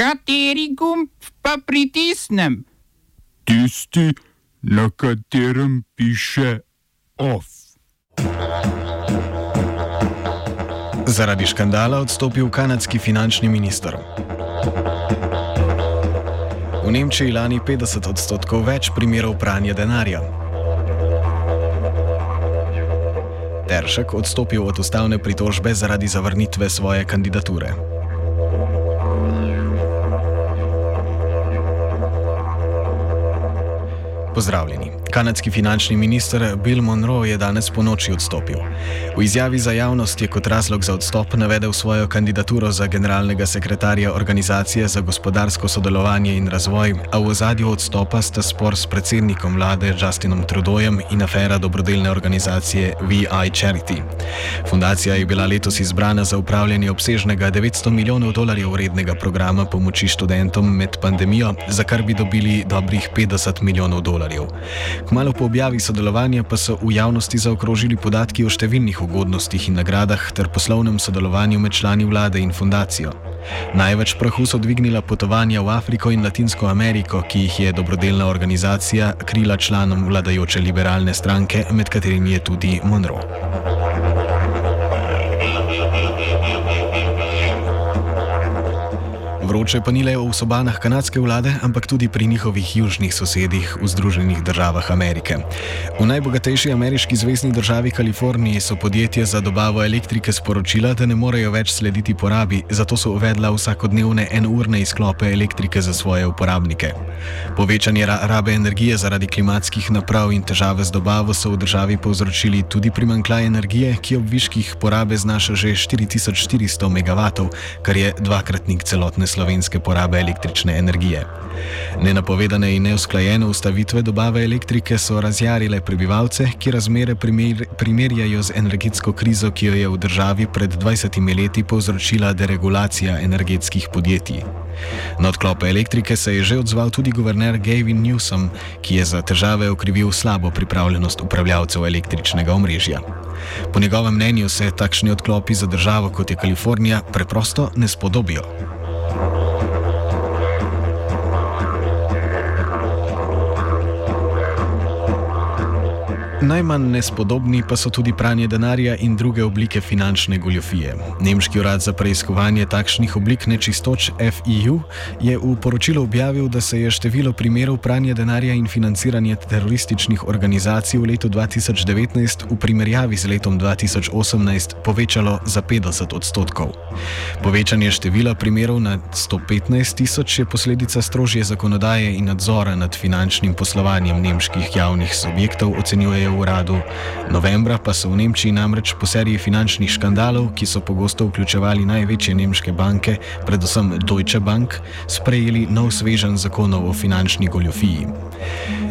Kateri gumb pa pritisnem? Tisti, na katerem piše OF. Zaradi škandala odstopil kanadski finančni minister. V Nemčiji lani 50 odstotkov več primerov pranja denarja. Teršek odstopil od ustavne pritožbe zaradi zavrnitve svoje kandidature. Pozdravljeni. Kanadski finančni minister Bill Monroe je danes po noči odstopil. V izjavi za javnost je kot razlog za odstop navedel svojo kandidaturo za generalnega sekretarja Organizacije za gospodarsko sodelovanje in razvoj, a v ozadju odstopa sta spor s predsednikom vlade Justinom Trudojem in afera dobrodelne organizacije VI Charity. Fundacija je bila letos izbrana za upravljanje obsežnega 900 milijonov dolarjev vrednega programa pomoči študentom med pandemijo, za kar bi dobili dobrih 50 milijonov dolarjev. Kmalo po objavi sodelovanja pa so v javnosti zaokrožili podatki o številnih ugodnostih in nagradah ter poslovnem sodelovanju med člani vlade in fundacijo. Največ prahu so dvignila potovanja v Afriko in Latinsko Ameriko, ki jih je dobrodelna organizacija krila članom vladajoče liberalne stranke, med katerimi je tudi Monroe. Vroče pa ni le v sobanah kanadske vlade, ampak tudi pri njihovih južnih sosedih v Združenih državah Amerike. V najbogatejši ameriški zvezdni državi Kaliforniji so podjetja za dobavo elektrike sporočila, da ne morejo več slediti porabi, zato so uvedla vsakodnevne enurne izklope elektrike za svoje uporabnike. Povečanje rabe energije zaradi klimatskih naprav in težave z dobavo so v državi povzročili tudi primankljaj energije, ki ob viških porabe znaša že 4400 MW, kar je dvakratnik celotne slovenske slovenske porabe električne energije. Nenapovedane in neusklajene ustavitve dobave elektrike so razjarile prebivalce, ki razmere primer, primerjajo z energetsko krizo, ki jo je v državi pred 20 leti povzročila deregulacija energetskih podjetij. Na odklope elektrike se je že odzval tudi guverner Gavin Newsom, ki je za težave okrivil slabo pripravljenost upravljavcev električnega omrežja. Po njegovem mnenju se takšni odklopi za državo kot je Kalifornija preprosto ne spodobijo. Najmanj nespodobni pa so tudi pranje denarja in druge oblike finančne goljofije. Nemški urad za preiskovanje takšnih oblik nečistoč FIU je v poročilu objavil, da se je število primerov pranja denarja in financiranja terorističnih organizacij v letu 2019 v primerjavi z letom 2018 povečalo za 50 odstotkov. Povečanje števila primerov na 115 tisoč je posledica strožje zakonodaje in nadzora nad finančnim poslovanjem nemških javnih subjektov, ocenjujejo v uradu. Novembra pa so v Nemčiji namreč po seriji finančnih škandalov, ki so pogosto vključevali največje nemške banke, predvsem Deutsche Bank, sprejeli nov svežen zakonov o finančni goljofiji.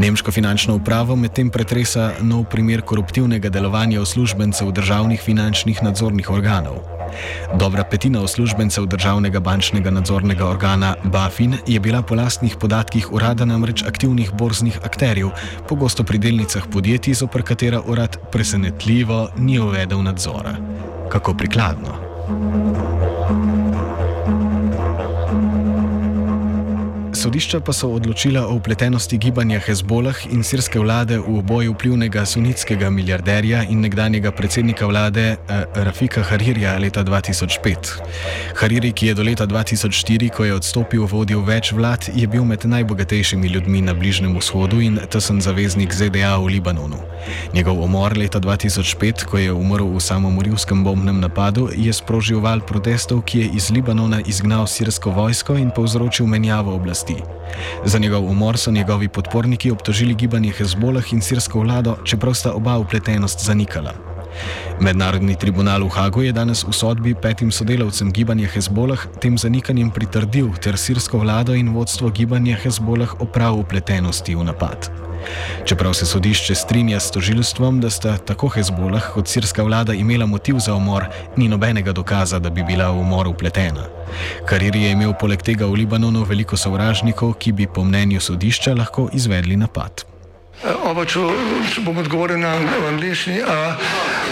Nemško finančno upravo medtem pretresa nov primer koruptivnega delovanja uslužbencev državnih finančnih nadzornih organov. Dobra petina uslužbencev državnega bančnega nadzornega organa BaFin je bila po lastnih podatkih urada namreč aktivnih borznih akterjev, pogosto pri delnicah podjetij, zopr katera urad presenetljivo ni uvedel nadzora. Kako prikladno. Sodišča pa so odločila o upletenosti gibanja Hezbolah in sirske vlade v boju vplivnega sunitskega milijarderja in nekdanjega predsednika vlade eh, Rafika Harirja leta 2005. Hariri, ki je do leta 2004, ko je odstopil, vodil več vlad, je bil med najbogatejšimi ljudmi na Bližnjem vzhodu in tesen zaveznik ZDA v Libanonu. Njegov umor leta 2005, ko je umrl v samomorilskem bombnem napadu, je sprožil val protestov, ki je iz Libanona izgnal sirsko vojsko in povzročil menjavo oblasti oblasti. Za njegov umor so njegovi podporniki obtožili gibanje Hezbolah in sirsko vlado, čeprav sta oba upletenost zanikala. Mednarodni tribunal v Hagu je danes v sodbi petim sodelavcem gibanja Hezbolah tem zanikanjem pritrdil ter sirsko vlado in vodstvo gibanja Hezbolah oprav upletenosti v napad. Čeprav se sodišče strinja s tožilstvom, da sta tako Hezbolah kot sirska vlada imela motiv za umor, ni nobenega dokaza, da bi bila v umor upletena. Kariri je imel poleg tega v Libanonu veliko sovražnikov, ki bi po mnenju sodišča lahko izvedli napad. Oba, če bom odgovoril na angliški.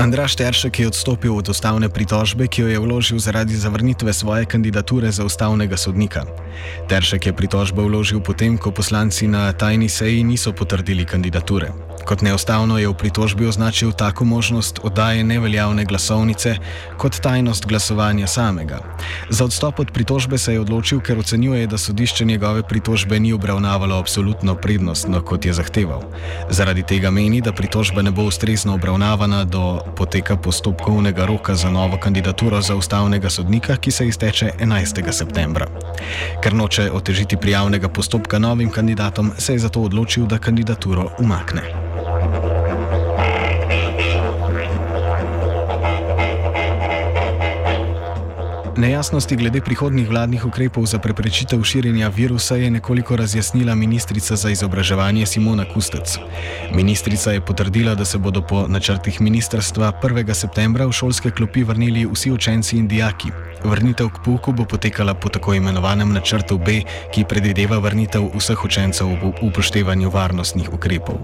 Andraš Teršek je odstopil od ustavne pritožbe, ki jo je vložil zaradi zavrnitve svoje kandidature za ustavnega sodnika. Teršek je pritožbo vložil potem, ko poslanci na tajni seji niso potrdili kandidature. Kot neustavno je v pritožbi označil tako možnost oddaje neveljavne glasovnice kot tajnost glasovanja samega. Za odstop od pritožbe se je odločil, ker ocenjuje, da sodišče njegove pritožbe ni obravnavalo absolutno prednostno, kot je zahteval. Zaradi tega meni, da pritožba ne bo ustrezno obravnavana do poteka postopkovnega roka za novo kandidaturo za ustavnega sodnika, ki se izteče 11. septembra. Ker noče otežiti prijavnega postopka novim kandidatom, se je zato odločil, da kandidaturo umakne. Nejasnosti glede prihodnih vladnih ukrepov za preprečitev širjenja virusa je nekoliko razjasnila ministrica za izobraževanje Simona Kustec. Ministrica je potrdila, da se bodo po načrtih ministrstva 1. septembra v šolske klopi vrnili vsi učenci in dijaki. Vrnitev k pouku bo potekala po tako imenovanem načrtu B, ki predvideva vrnitev vseh učencev v upoštevanju varnostnih ukrepov.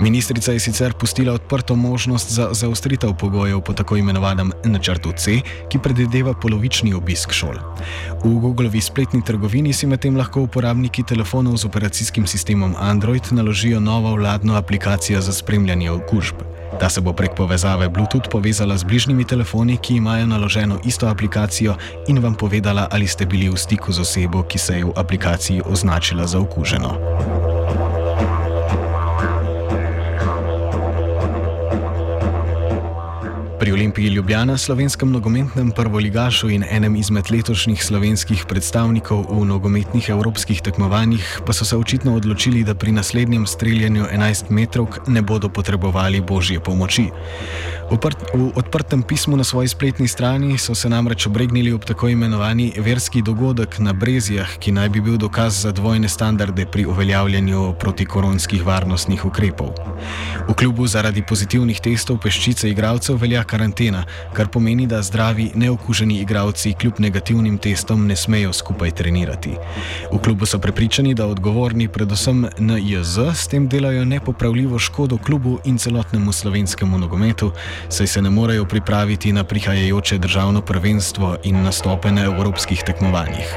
Ministrica je sicer pustila odprto možnost za zaostritev pogojev po tako imenovanem načrtu C, ki predvideva polovični obisk šol. V Googlovi spletni trgovini si medtem lahko uporabniki telefonov z operacijskim sistemom Android naložijo novo vladno aplikacijo za spremljanje okužb. Ta se bo prek povezave Bluetooth povezala z bližnjimi telefoni, ki imajo naloženo isto aplikacijo in vam povedala, ali ste bili v stiku z osebo, ki se je v aplikaciji označila za okuženo. Pri Olimpiji Ljubljana, slovenskem nogometnem prvoligašu in enem izmed letošnjih slovenskih predstavnikov v nogometnih evropskih tekmovanjih, pa so se očitno odločili, da pri naslednjem streljanju 11 metrov ne bodo potrebovali božje pomoči. Oprt, v odprtem pismu na svoji spletni strani so se namreč obregnili ob tako imenovani verski dogodek na Brezijah, ki naj bi bil dokaz za dvojne standarde pri uveljavljanju protikoronskih varnostnih ukrepov. V klubu zaradi pozitivnih testov peščice igralcev velja karantena, kar pomeni, da zdravi, neokuženi igralci kljub negativnim testom ne smejo skupaj trenirati. V klubu so prepričani, da odgovorni, predvsem NJZ, s tem delajo nepopravljivo škodo klubu in celotnemu slovenskemu nogometu, saj se ne morejo pripraviti na prihajajoče državno prvenstvo in nastope na evropskih tekmovanjih.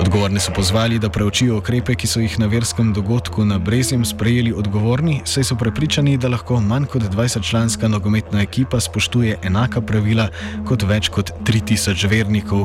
Odgovorni so pozvali, da preučijo ukrepe, ki so jih na verskem dogodku na Brezjem sprejeli odgovorni, saj so prepričani, da lahko manj kot 20-članska nogometna ekipa spoštuje enaka pravila kot več kot 3000 vernikov,